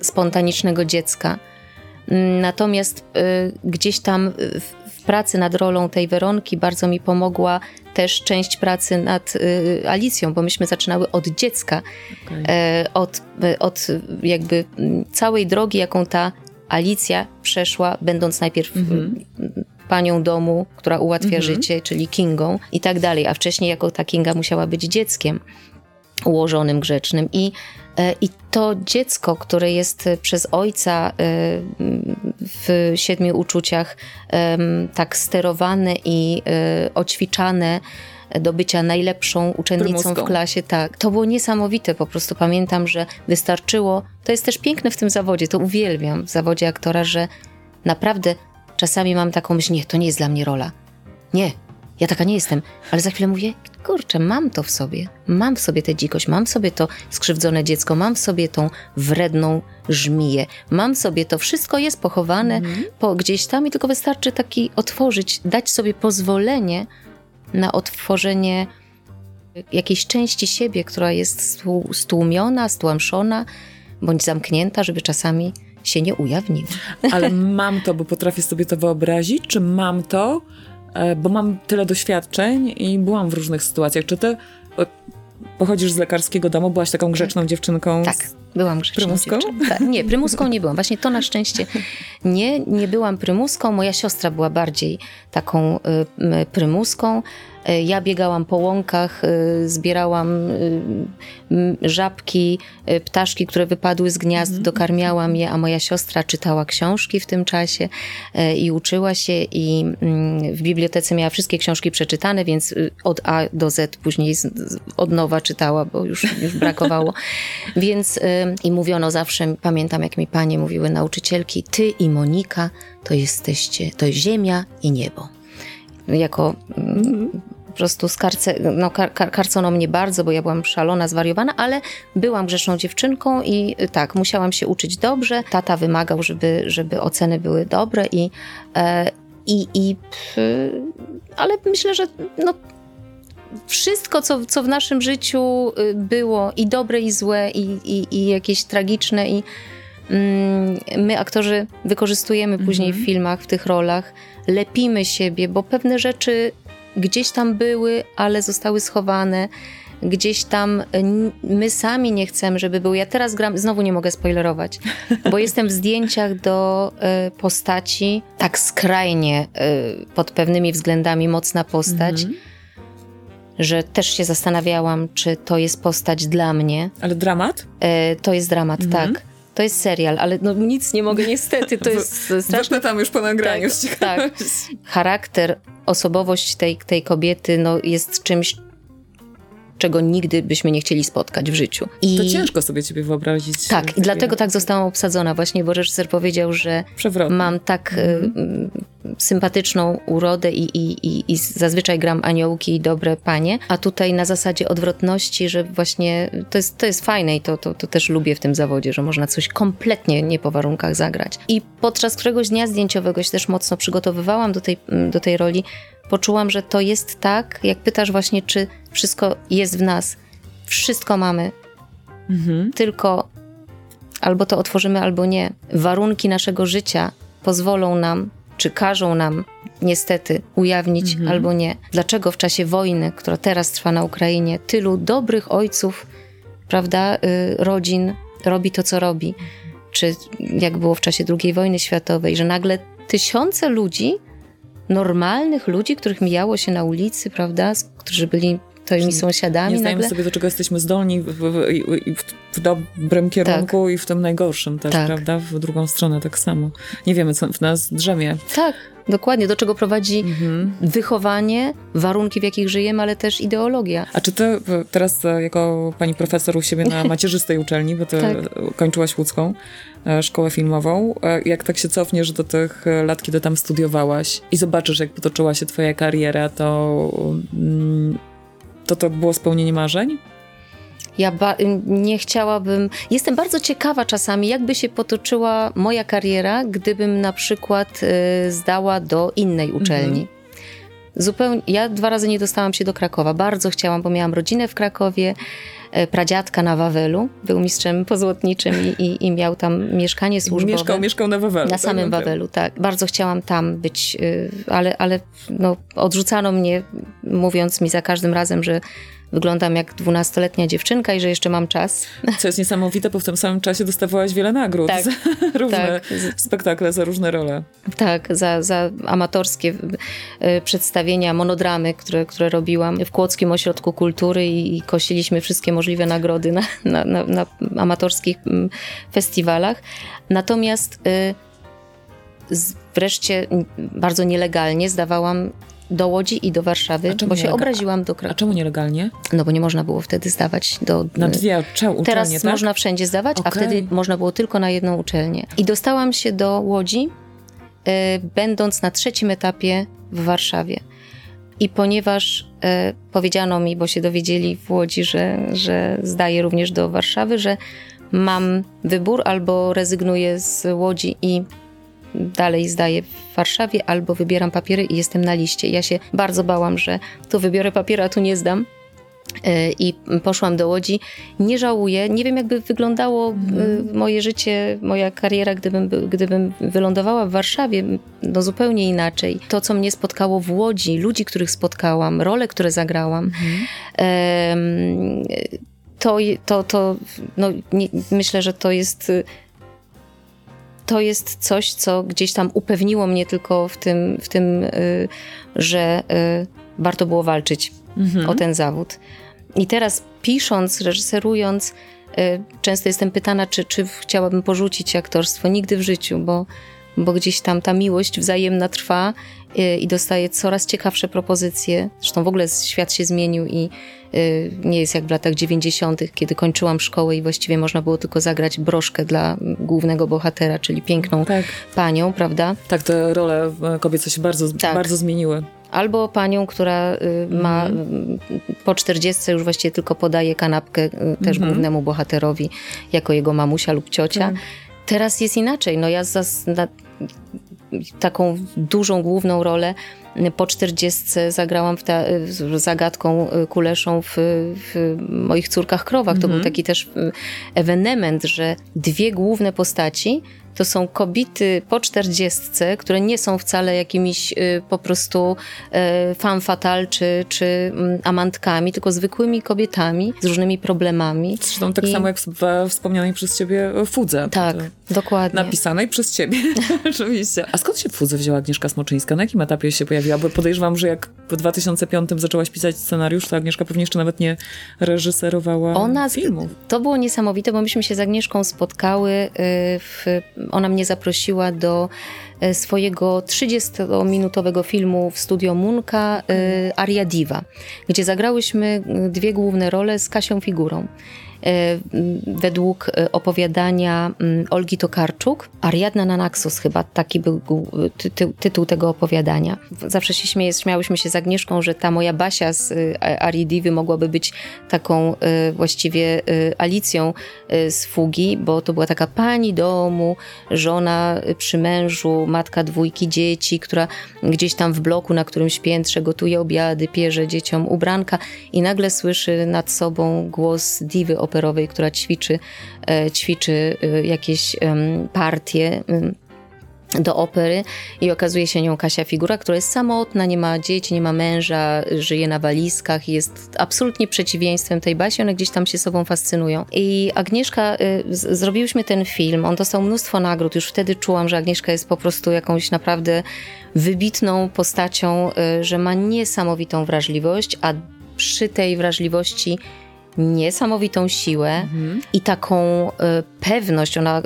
spontanicznego dziecka. Mm, natomiast y, gdzieś tam w, pracy nad rolą tej Weronki bardzo mi pomogła też część pracy nad y, Alicją, bo myśmy zaczynały od dziecka, okay. e, od, e, od jakby całej drogi, jaką ta Alicja przeszła, będąc najpierw mm -hmm. panią domu, która ułatwia mm -hmm. życie, czyli Kingą i tak dalej, a wcześniej jako ta Kinga musiała być dzieckiem ułożonym, grzecznym i I to dziecko, które jest przez ojca e, w siedmiu uczuciach tak sterowane i e, oćwiczane do bycia najlepszą uczennicą Prymuską. w klasie, tak. To było niesamowite, po prostu pamiętam, że wystarczyło. To jest też piękne w tym zawodzie, to uwielbiam w zawodzie aktora, że naprawdę czasami mam taką myśl, nie, to nie jest dla mnie rola. Nie, ja taka nie jestem, ale za chwilę mówię, kurczę, mam to w sobie. Mam w sobie tę dzikość, mam w sobie to skrzywdzone dziecko, mam w sobie tą wredną żmiję, mam w sobie to, wszystko jest pochowane mm. po, gdzieś tam i tylko wystarczy taki otworzyć, dać sobie pozwolenie na otworzenie jakiejś części siebie, która jest stłumiona, stłamszona bądź zamknięta, żeby czasami się nie ujawniła. Ale mam to, bo potrafię sobie to wyobrazić, czy mam to, bo mam tyle doświadczeń i byłam w różnych sytuacjach. Czy ty pochodzisz z lekarskiego domu, byłaś taką grzeczną dziewczynką? Tak, byłam grzeczną prymuską? Tak, nie, prymuską nie byłam. Właśnie to na szczęście nie, nie byłam prymuską. Moja siostra była bardziej taką y, prymuską. E, ja biegałam po łąkach, e, zbierałam e, żabki, ptaszki, które wypadły z gniazd, mhm. dokarmiałam je, a moja siostra czytała książki w tym czasie i uczyła się i mm, w bibliotece miała wszystkie książki przeczytane, więc od A do Z później od nowa czytała, bo już, już brakowało. więc i mówiono zawsze, pamiętam jak mi panie mówiły nauczycielki, ty i Monika to jesteście, to ziemia i niebo jako mm, po prostu skarce, no, kar, karcono mnie bardzo, bo ja byłam szalona, zwariowana, ale byłam grzeczną dziewczynką i y, tak, musiałam się uczyć dobrze. Tata wymagał, żeby, żeby oceny były dobre i, e, i, i ale myślę, że no, wszystko, co, co w naszym życiu y, było i dobre, i złe, i, i, i jakieś tragiczne, i mm, my, aktorzy, wykorzystujemy później w mhm. filmach, w tych rolach, lepimy siebie, bo pewne rzeczy gdzieś tam były, ale zostały schowane. Gdzieś tam my sami nie chcemy, żeby były. Ja teraz gram, znowu nie mogę spoilerować, bo jestem w zdjęciach do y, postaci, tak skrajnie y, pod pewnymi względami mocna postać. Mhm. Że też się zastanawiałam, czy to jest postać dla mnie. Ale dramat? To jest dramat, mhm. tak. To jest serial, ale no nic nie mogę niestety, to jest straszne. tam już po nagraniu. Tak, tak. Charakter, osobowość tej, tej kobiety no, jest czymś, czego nigdy byśmy nie chcieli spotkać w życiu. I to ciężko sobie ciebie wyobrazić. Tak, i dlatego tak zostałam obsadzona właśnie, bo reżyser powiedział, że Przewrotnie. mam tak y, sympatyczną urodę i, i, i, i, zazwyczaj gram aniołki i dobre panie, a tutaj na zasadzie odwrotności, że właśnie to jest, to jest fajne i to, to, to też lubię w tym zawodzie, że można coś kompletnie nie po warunkach zagrać. I podczas któregoś dnia zdjęciowego się też mocno przygotowywałam do tej, do tej roli, poczułam, że to jest tak, jak pytasz właśnie, czy wszystko jest w nas. Wszystko mamy. Mhm. Tylko albo to otworzymy, albo nie. Warunki naszego życia pozwolą nam, czy każą nam niestety ujawnić Mhm. albo nie. Dlaczego w czasie wojny, która teraz trwa na Ukrainie, tylu dobrych ojców, prawda, y, rodzin robi to, co robi? Czy jak było w czasie II wojny światowej, że nagle tysiące ludzi, normalnych ludzi, których mijało się na ulicy, prawda, którzy byli twoimi sąsiadami, Nie zdajemy nagle... sobie, do czego jesteśmy zdolni w, w, w, w dobrym kierunku i w tym najgorszym też, Tak. prawda? W drugą stronę tak samo. Nie wiemy, co w nas drzemie. Tak, dokładnie. Do czego prowadzi Mhm. wychowanie, warunki, w jakich żyjemy, ale też ideologia. A czy ty teraz e, jako pani profesor u siebie na macierzystej uczelni, bo ty Tak. kończyłaś łódzką e, szkołę filmową, e, jak tak się cofniesz do tych lat, kiedy tam studiowałaś i zobaczysz, jak potoczyła się twoja kariera, to mm, to, to było spełnienie marzeń? Ja nie chciałabym. Jestem bardzo ciekawa czasami, jakby się potoczyła moja kariera, gdybym na przykład y, zdała do innej uczelni. Zupełnie. Ja dwa razy nie dostałam się do Krakowa. Bardzo chciałam, bo miałam rodzinę w Krakowie. E, Pradziadka na Wawelu był mistrzem pozłotniczym i, i, i miał tam mieszkanie służbowe. Mieszkał, mieszkał na Wawelu. Na tak? samym No tak. Wawelu, tak. Bardzo chciałam tam być, y, ale, ale no, odrzucano mnie, mówiąc mi za każdym razem, że wyglądam jak dwunastoletnia dziewczynka i że jeszcze mam czas. Co jest niesamowite, bo w tym samym czasie dostawałaś wiele nagród. Tak, za różne tak. spektakle, za różne role. Tak, za, za amatorskie y, przedstawienia, monodramy, które, które robiłam w Kłodzkim Ośrodku Kultury i, i kosiliśmy wszystkie możliwe nagrody na, na, na, na amatorskich mm, festiwalach. Natomiast y, z, wreszcie bardzo nielegalnie zdawałam do Łodzi i do Warszawy, A bo się obraziłam do A Krakowa. czemu nielegalnie? No bo nie można było wtedy zdawać do... Na dwie cze- uczelnie, Teraz tak? można wszędzie zdawać, a Okej. wtedy można było tylko na jedną uczelnię. I dostałam się do Łodzi, e, będąc na trzecim etapie w Warszawie. I ponieważ e, powiedziano mi, bo się dowiedzieli w Łodzi, że, że zdaję również do Warszawy, że mam wybór albo rezygnuję z Łodzi i dalej zdaję w Warszawie, albo wybieram papiery i jestem na liście. Ja się bardzo bałam, że tu wybiorę papiery, a tu nie zdam. E, I poszłam do Łodzi. Nie żałuję. Nie wiem, jakby wyglądało e, moje życie, moja kariera, gdybym, by- gdybym wylądowała w Warszawie. No zupełnie inaczej. To, co mnie spotkało w Łodzi, ludzi, których spotkałam, role, które zagrałam, em, to, to, to no, nie, myślę, że to jest to jest coś, co gdzieś tam upewniło mnie tylko w tym, w tym y, że y, warto było walczyć Mhm. o ten zawód. I teraz pisząc, reżyserując, y, często jestem pytana, czy, czy chciałabym porzucić aktorstwo. Nigdy w życiu, bo, bo gdzieś tam ta miłość wzajemna trwa i dostaję coraz ciekawsze propozycje. Zresztą w ogóle świat się zmienił i y, nie jest jak w latach 90., kiedy kończyłam szkołę i właściwie można było tylko zagrać broszkę dla głównego bohatera, czyli piękną Tak. panią, prawda? Tak, te role e, kobiece się bardzo, Tak. bardzo zmieniły. Albo panią, która y, ma y, po 40 już właściwie tylko podaje kanapkę y, też głównemu bohaterowi jako jego mamusia lub ciocia. Tak. Teraz jest inaczej. No ja zas, na, taką dużą, główną rolę po 40 zagrałam w ta, y, z zagadką y, Kuleszą w, w moich córkach krowach. To był taki też y, ewenement, że dwie główne postaci to są kobiety po czterdziestce, które nie są wcale jakimiś y, po prostu y, femme fatale czy, czy mm, amantkami, tylko zwykłymi kobietami z różnymi problemami. Zresztą tak I- samo jak we wspomnianej przez ciebie Fudze. Tak, dokładnie. Napisanej przez ciebie, oczywiście. A skąd się Fudze wzięła Agnieszka Smoczyńska? Na jakim etapie się pojawiła? Bo podejrzewam, że jak w 2005 zaczęłaś pisać scenariusz, to Agnieszka pewnie jeszcze nawet nie reżyserowała Ona filmów. To było niesamowite, bo myśmy się z Agnieszką spotkały. y, W, ona mnie zaprosiła do y, swojego 30-minutowego filmu w studio Munka y, Aria Diva, gdzie zagrałyśmy dwie główne role z Kasią Figurą. Y, Według y, opowiadania mm, Olgi Tokarczuk, Ariadna na Naxos chyba, taki był ty, ty, tytuł tego opowiadania. Zawsze się śmieję, śmiałyśmy się z Agnieszką, że ta moja Basia z y, Arii Divy mogłaby być taką y, właściwie y, Alicją y, z Fugi, bo to była taka pani domu, żona y, przy mężu, matka dwójki dzieci, która gdzieś tam w bloku na którymś piętrze gotuje obiady, pierze dzieciom ubranka i nagle słyszy nad sobą głos diwy operowej, która ćwiczy, e, ćwiczy e, jakieś partie. do opery i okazuje się nią Kasia Figura, która jest samotna, nie ma dzieci, nie ma męża, żyje na walizkach i jest absolutnie przeciwieństwem tej Basi, one gdzieś tam się sobą fascynują. I Agnieszka, y, z- zrobiłyśmy ten film, on dostał mnóstwo nagród, już wtedy czułam, że Agnieszka jest po prostu jakąś naprawdę wybitną postacią, że ma niesamowitą wrażliwość, a przy tej wrażliwości niesamowitą siłę i taką y, pewność. Ona, y,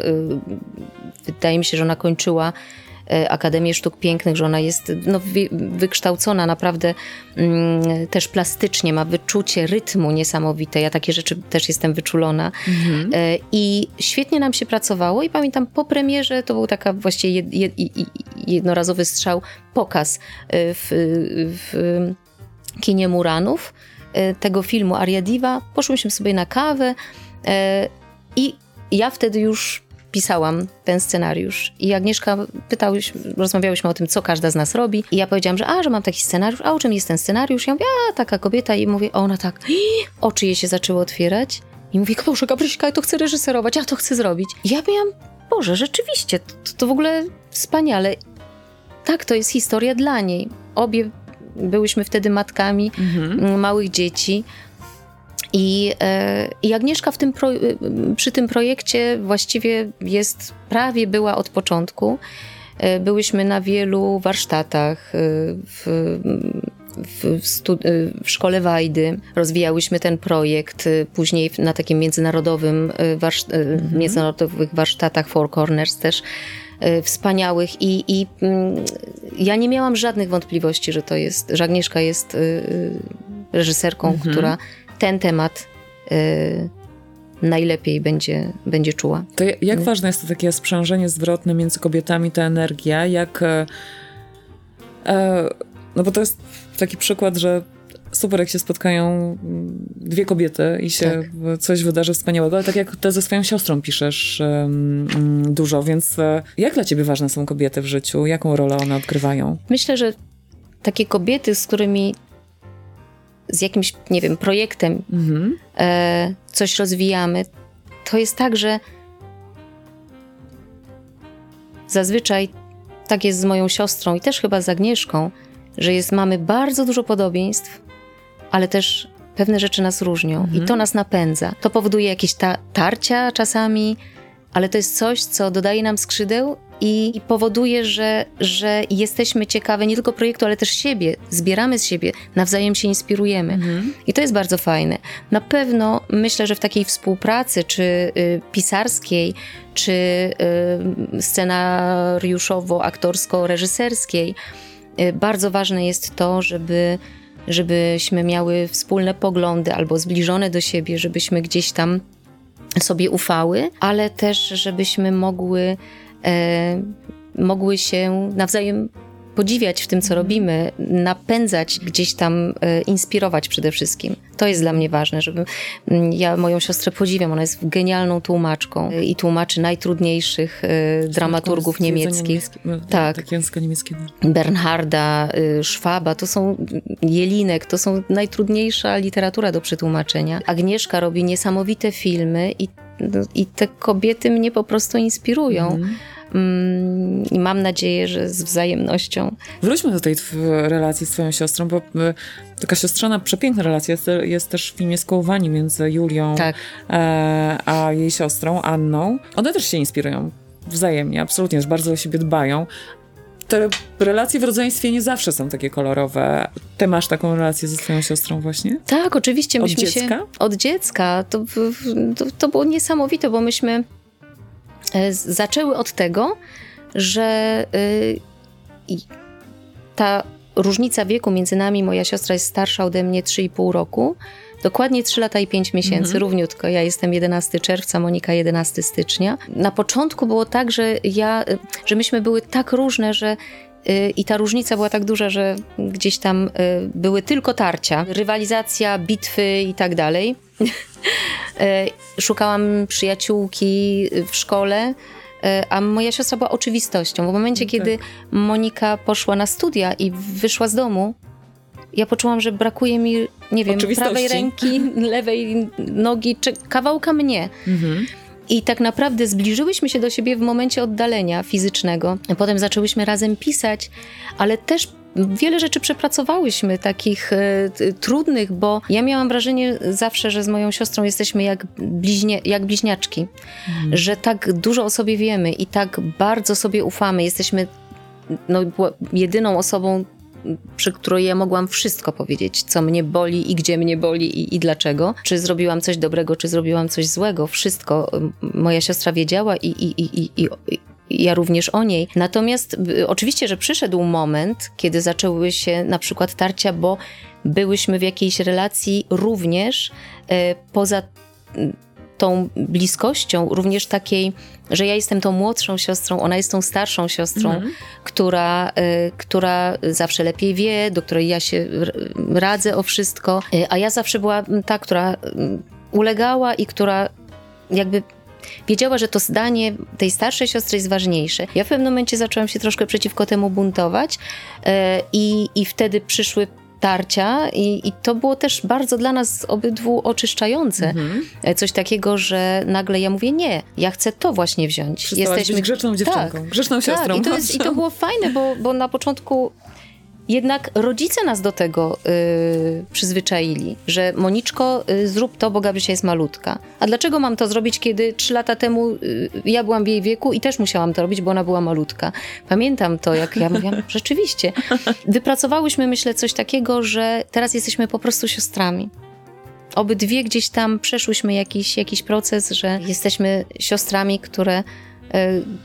wydaje mi się, że ona kończyła y, Akademię Sztuk Pięknych, że ona jest no, wy, wykształcona naprawdę mm, też plastycznie, ma wyczucie rytmu niesamowite. Ja takie rzeczy też jestem wyczulona. Y, I świetnie nam się pracowało i pamiętam po premierze, to był taka właściwie jed, jed, jed, jednorazowy strzał, pokaz w, w kinie Muranów tego filmu Aria Diva. Poszłyśmy sobie na kawę e, i ja wtedy już pisałam ten scenariusz. I Agnieszka pytałyśmy, rozmawiałyśmy o tym, co każda z nas robi. I ja powiedziałam, że a, że mam taki scenariusz, a o czym jest ten scenariusz? Ja mówię, a, taka kobieta. I mówię, ona tak, oczy jej się zaczęły otwierać. I mówię, Boże, Gabryśka, ja to chcę reżyserować, ja to chcę zrobić. I ja miałam, Boże, rzeczywiście, to, to w ogóle wspaniale. Tak, to jest historia dla niej. Obie byłyśmy wtedy matkami m, małych dzieci. I, e, I Agnieszka w tym pro, przy tym projekcie właściwie jest, prawie była od początku. E, Byłyśmy na wielu warsztatach e, w, w, w, e, szkole Wajdy. Rozwijałyśmy ten projekt. e, Później na takim międzynarodowym e, warsz, e, międzynarodowych warsztatach Four Corners też e, wspaniałych i, i mm, ja nie miałam żadnych wątpliwości, że to jest, że Agnieszka jest y, y, reżyserką, która ten temat najlepiej będzie, będzie czuła. To ja- jak ważne jest to takie sprzężenie zwrotne między kobietami, ta energia, jak... E, e, no bo to jest taki przykład, że super, jak się spotkają mm, dwie kobiety i się Tak. coś wydarzy wspaniałego, ale tak jak ty ze swoją siostrą piszesz mm, dużo, więc e, jak dla ciebie ważne są kobiety w życiu? Jaką rolę one odgrywają? Myślę, że takie kobiety, z którymi z jakimś, nie wiem, projektem Mhm. e, coś rozwijamy, to jest tak, że zazwyczaj tak jest z moją siostrą i też chyba z Agnieszką, że jest, mamy bardzo dużo podobieństw, ale też pewne rzeczy nas różnią i to nas napędza. To powoduje jakieś ta tarcia czasami, ale to jest coś, co dodaje nam skrzydeł i, i powoduje, że, że jesteśmy ciekawe nie tylko projektu, ale też siebie. Zbieramy z siebie, nawzajem się inspirujemy. I to jest bardzo fajne. Na pewno myślę, że w takiej współpracy, czy y, pisarskiej, czy y, scenariuszowo-aktorsko-reżyserskiej, y, bardzo ważne jest to, żeby żebyśmy miały wspólne poglądy albo zbliżone do siebie, żebyśmy gdzieś tam sobie ufały, ale też żebyśmy mogły, e, mogły się nawzajem podziwiać w tym, co robimy, napędzać, gdzieś tam e, inspirować przede wszystkim. To jest dla mnie ważne, żeby mm, ja moją siostrę podziwiam, ona jest genialną tłumaczką e, i tłumaczy najtrudniejszych e, dramaturgów niemieckich. no, Tak. Tak, języka niemieckiego. Bernharda, y, Szwaba, to są Jelinek, to są najtrudniejsza literatura do przetłumaczenia. Agnieszka robi niesamowite filmy i, no, i te kobiety mnie po prostu inspirują. Mm, I mam nadzieję, że z wzajemnością. Wróćmy do tej relacji z twoją siostrą, bo y, taka siostrzana, przepiękna relacja jest, jest też w filmie Skołowani między Julią Tak. e, a jej siostrą Anną. One też się inspirują wzajemnie, absolutnie, że bardzo o siebie dbają. Te relacje w rodzeństwie nie zawsze są takie kolorowe. Ty masz taką relację ze swoją siostrą właśnie? Tak, oczywiście. Od Myśmy dziecka? Się, od dziecka. To, to, to było niesamowite, bo myśmy zaczęły od tego, że i ta różnica wieku między nami, moja siostra jest starsza ode mnie 3,5 roku, dokładnie 3 lata i 5 miesięcy, równiutko. Ja jestem 11 czerwca, Monika 11 stycznia. Na początku było tak, że ja, y, że myśmy były tak różne, że i ta różnica była tak duża, że gdzieś tam były tylko tarcia, rywalizacja, bitwy i tak dalej. Y, Szukałam przyjaciółki w szkole, y, a moja siostra była oczywistością. W momencie, Tak. kiedy Monika poszła na studia i wyszła z domu, ja poczułam, że brakuje mi, nie wiem, prawej ręki, lewej nogi, czy kawałka mnie. I tak naprawdę zbliżyłyśmy się do siebie w momencie oddalenia fizycznego. Potem zaczęłyśmy razem pisać, ale też wiele rzeczy przepracowałyśmy, takich e, trudnych, bo ja miałam wrażenie zawsze, że z moją siostrą jesteśmy jak, bliźnie, jak bliźniaczki, mhm. że tak dużo o sobie wiemy i tak bardzo sobie ufamy. Jesteśmy no, jedyną osobą, przy której ja mogłam wszystko powiedzieć, co mnie boli i gdzie mnie boli i, i, dlaczego. Czy zrobiłam coś dobrego, czy zrobiłam coś złego. Wszystko moja siostra wiedziała i, i, i, i, ja również o niej. Natomiast y, oczywiście, że przyszedł moment, kiedy zaczęły się na przykład tarcia, bo byłyśmy w jakiejś relacji również y, poza tą bliskością, również takiej, że ja jestem tą młodszą siostrą, ona jest tą starszą siostrą, mm. która, y, która zawsze lepiej wie, do której ja się radzę o wszystko, y, a ja zawsze była ta, która y, ulegała i która jakby wiedziała, że to zdanie tej starszej siostry jest ważniejsze. Ja w pewnym momencie zaczęłam się troszkę przeciwko temu buntować i, i wtedy przyszły tarcia i, i, to było też bardzo dla nas obydwu oczyszczające. Mhm. E, coś takiego, że nagle ja mówię nie, ja chcę to właśnie wziąć. Przestałaś Jesteśmy grzeczną dziewczynką, tak, grzeczną siostrą. Tak, i to, jest, i to było fajne, bo, bo na początku jednak rodzice nas do tego y, przyzwyczaili, że Moniczko, y, zrób to, bo Gabrysia jest malutka. A dlaczego mam to zrobić, kiedy trzy lata temu y, ja byłam w jej wieku i też musiałam to robić, bo ona była malutka. Pamiętam to, jak ja mówiłam, rzeczywiście. Wypracowałyśmy, myślę, coś takiego, że teraz jesteśmy po prostu siostrami. Obydwie gdzieś tam przeszłyśmy jakiś, jakiś proces, że jesteśmy siostrami, które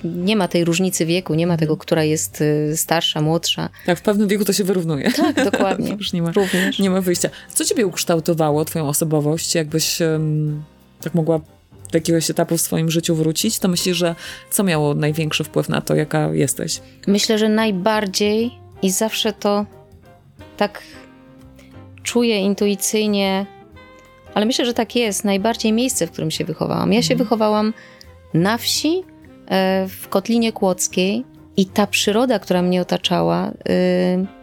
nie ma tej różnicy wieku, nie ma tego, która jest e, starsza, młodsza. Tak, w pewnym wieku to się wyrównuje. Tak, dokładnie. Już nie ma, Również. nie ma wyjścia. Co ciebie ukształtowało, twoją osobowość? Jakbyś tak mogła do jakiegoś etapu w swoim życiu wrócić, to myślisz, że co miało największy wpływ na to, jaka jesteś? Myślę, że najbardziej i zawsze to tak czuję intuicyjnie, ale myślę, że tak jest, najbardziej miejsce, w którym się wychowałam. Ja się mhm. wychowałam na wsi, E, w Kotlinie Kłodzkiej i ta przyroda, która mnie otaczała, y,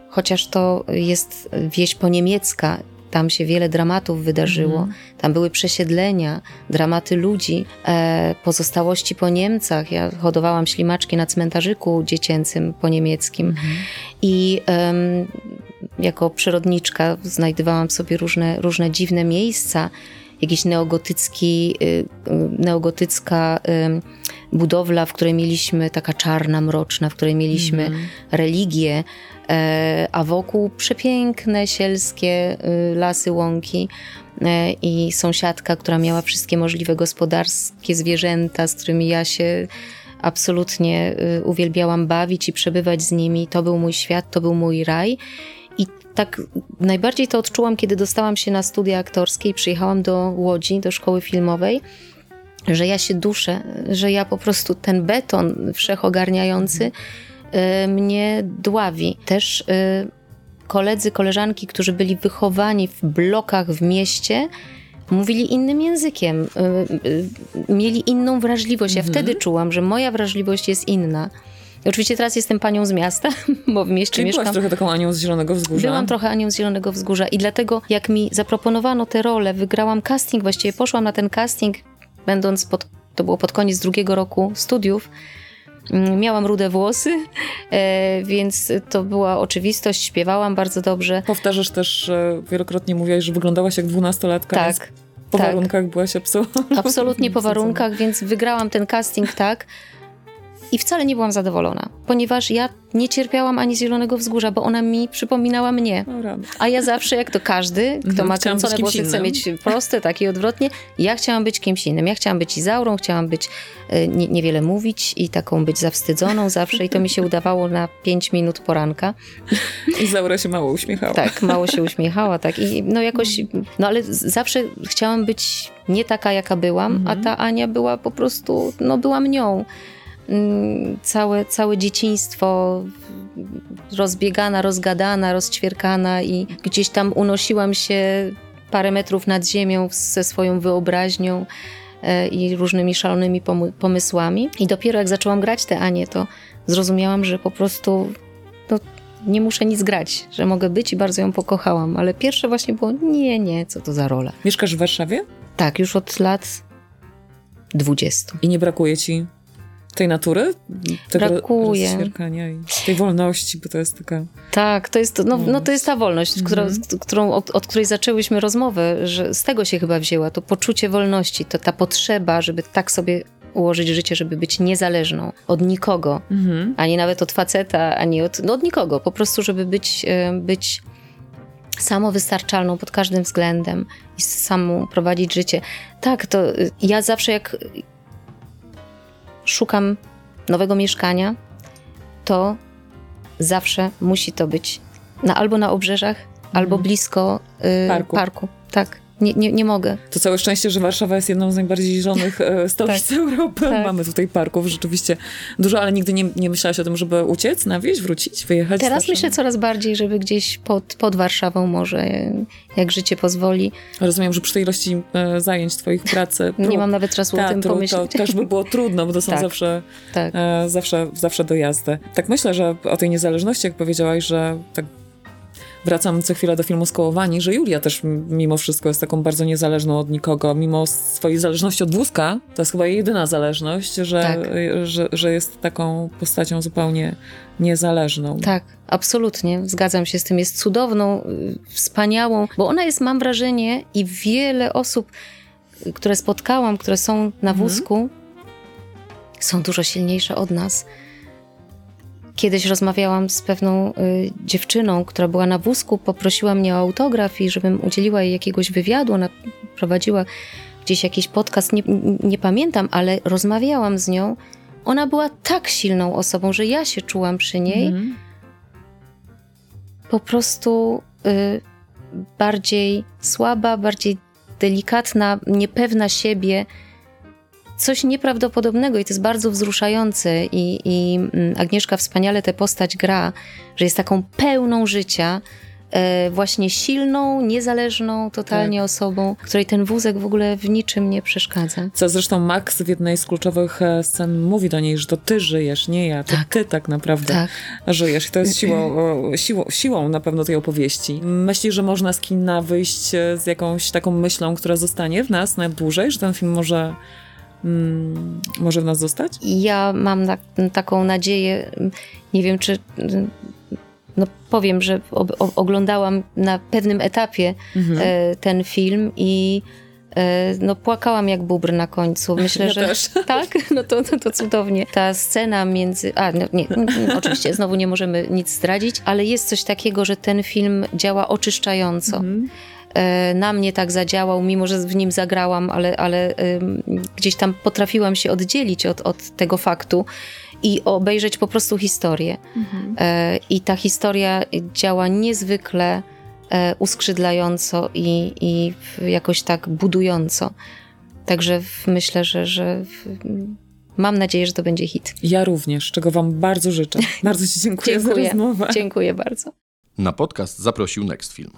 chociaż to jest wieś poniemiecka, tam się wiele dramatów wydarzyło, mhm. tam były przesiedlenia, dramaty ludzi, e, pozostałości po Niemcach. Ja hodowałam ślimaczki na cmentarzyku dziecięcym poniemieckim mhm. i jako przyrodniczka znajdowałam sobie różne, różne dziwne miejsca, jakiś neogotycki, y, y, neogotycka budowla, w której mieliśmy, taka czarna, mroczna, w której mieliśmy mm. religię, e, a wokół przepiękne, sielskie y, lasy, łąki e, i sąsiadka, która miała wszystkie możliwe gospodarskie zwierzęta, z którymi ja się absolutnie uwielbiałam bawić i przebywać z nimi. To był mój świat, to był mój raj tak najbardziej to odczułam, kiedy dostałam się na studia aktorskie i przyjechałam do Łodzi, do szkoły filmowej, że ja się duszę, że ja po prostu ten beton wszechogarniający y, mnie dławi. Też y, koledzy, koleżanki, którzy byli wychowani w blokach w mieście, mówili innym językiem, y, mieli inną wrażliwość. Ja mhm. wtedy czułam, że moja wrażliwość jest inna. I oczywiście teraz jestem panią z miasta, bo w mieście Czyli mieszkam. Byłaś trochę taką Anią z Zielonego Wzgórza. Byłam trochę Anią z Zielonego Wzgórza i dlatego jak mi zaproponowano tę rolę, wygrałam casting, właściwie poszłam na ten casting, będąc pod, to było pod koniec drugiego roku studiów, mm, Miałam rude włosy, e, więc to była oczywistość. Śpiewałam bardzo dobrze. Powtarzasz też, wielokrotnie mówiłaś, że wyglądałaś jak dwunastolatka. Tak. Po tak. warunkach byłaś absolutnie. Absolutnie po warunkach, więc wygrałam ten casting tak. I wcale nie byłam zadowolona, ponieważ ja nie cierpiałam ani Zielonego Wzgórza, bo ona mi przypominała mnie. A ja zawsze, jak to każdy, kto mhm, ma kręcone włosy, chce mieć proste, tak i odwrotnie, ja chciałam być kimś innym. Ja chciałam być Izaurą, chciałam być, e, nie, niewiele mówić i taką być zawstydzoną zawsze i to mi się udawało na 5 minut poranka. Izaura się mało uśmiechała. Tak, mało się uśmiechała, tak. I no jakoś, no ale zawsze chciałam być nie taka, jaka byłam, mhm. a ta Ania była po prostu, no była nią. Mm, całe, całe dzieciństwo rozbiegana, rozgadana, rozćwierkana i gdzieś tam unosiłam się parę metrów nad ziemią ze swoją wyobraźnią e, i różnymi szalonymi pomysłami. I dopiero jak zaczęłam grać te Anie, to zrozumiałam, że po prostu no, nie muszę nic grać, że mogę być i bardzo ją pokochałam. Ale pierwsze właśnie było, nie, nie, co to za rola. Mieszkasz w Warszawie? Tak, już od lat 20. I nie brakuje ci tej natury? Tego Brakuje. rozświerkania i tej wolności, bo to jest taka... Tak, to jest, no, no to jest ta wolność, która, którą, od, od której zaczęłyśmy rozmowę, że z tego się chyba wzięła, to poczucie wolności, to ta potrzeba, żeby tak sobie ułożyć życie, żeby być niezależną od nikogo, ani nawet od faceta, ani od, no od nikogo, po prostu, żeby być, e, być samowystarczalną pod każdym względem i samą prowadzić życie. Tak, to ja zawsze jak szukam nowego mieszkania, to zawsze musi to być na, albo na obrzeżach, albo blisko y, Parku. parku. Tak, nie, nie, nie mogę. To całe szczęście, że Warszawa jest jedną z najbardziej zielonych e, stolic Europy. Tak. Mamy tutaj parków rzeczywiście dużo, ale nigdy nie, nie myślałaś o tym, żeby uciec na wieś, wrócić, wyjechać? Teraz myślę coraz bardziej, żeby gdzieś pod, pod Warszawą może, jak życie pozwoli. Rozumiem, że przy tej ilości e, zajęć twoich pracy... Nie mam nawet czasu o tym teatru, to pomyśleć. też by było trudno, bo to są Tak. zawsze, Tak. e, zawsze, zawsze dojazdy. Tak myślę, że o tej niezależności, jak powiedziałaś, że tak wracam co chwilę do filmu Skołowani, że Julia też mimo wszystko jest taką bardzo niezależną od nikogo, mimo swojej zależności od wózka, to jest chyba jej jedyna zależność, że, Tak. że, że jest taką postacią zupełnie niezależną. Tak, absolutnie, zgadzam się z tym. Jest cudowną, y, wspaniałą, bo ona jest, mam wrażenie, i wiele osób, y, które spotkałam, które są na wózku, są dużo silniejsze od nas. Kiedyś rozmawiałam z pewną y, dziewczyną, która była na wózku, poprosiła mnie o autograf i żebym udzieliła jej jakiegoś wywiadu. Ona prowadziła gdzieś jakiś podcast, nie, nie pamiętam, ale rozmawiałam z nią. Ona była tak silną osobą, że ja się czułam przy niej Mhm. po prostu y, bardziej słaba, bardziej delikatna, niepewna siebie. Coś nieprawdopodobnego i to jest bardzo wzruszające. I, i mm, Agnieszka wspaniale tę postać gra, że jest taką pełną życia, e, właśnie silną, niezależną totalnie osobą, której ten wózek w ogóle w niczym nie przeszkadza. Co zresztą Max w jednej z kluczowych e, scen mówi do niej, że to ty żyjesz, nie ja, to Tak. ty tak naprawdę Tak. żyjesz. I to jest siłą, siłą, siłą na pewno tej opowieści. Myślisz, że można z kina wyjść e, z jakąś taką myślą, która zostanie w nas na dłużej, że ten film może, mm, może w nas zostać? Ja mam na, taką nadzieję, nie wiem czy. No powiem, że o, o, oglądałam na pewnym etapie e, ten film i e, no płakałam jak bubr na końcu. Myślę, Ja że też. tak, no to, no to cudownie. Ta scena między. A, no, nie, mm, oczywiście, znowu nie możemy nic zdradzić, ale jest coś takiego, że ten film działa oczyszczająco. E, na mnie tak zadziałał, mimo że w nim zagrałam, ale, ale gdzieś tam potrafiłam się oddzielić od, od tego faktu i obejrzeć po prostu historię. E, I ta historia działa niezwykle e, uskrzydlająco i, i jakoś tak budująco. Także myślę, że, że mam nadzieję, że to będzie hit. Ja również, czego wam bardzo życzę. Bardzo ci dziękuję, za Dziękuję. rozmowę. Dziękuję bardzo. Na podcast zaprosił Next Film.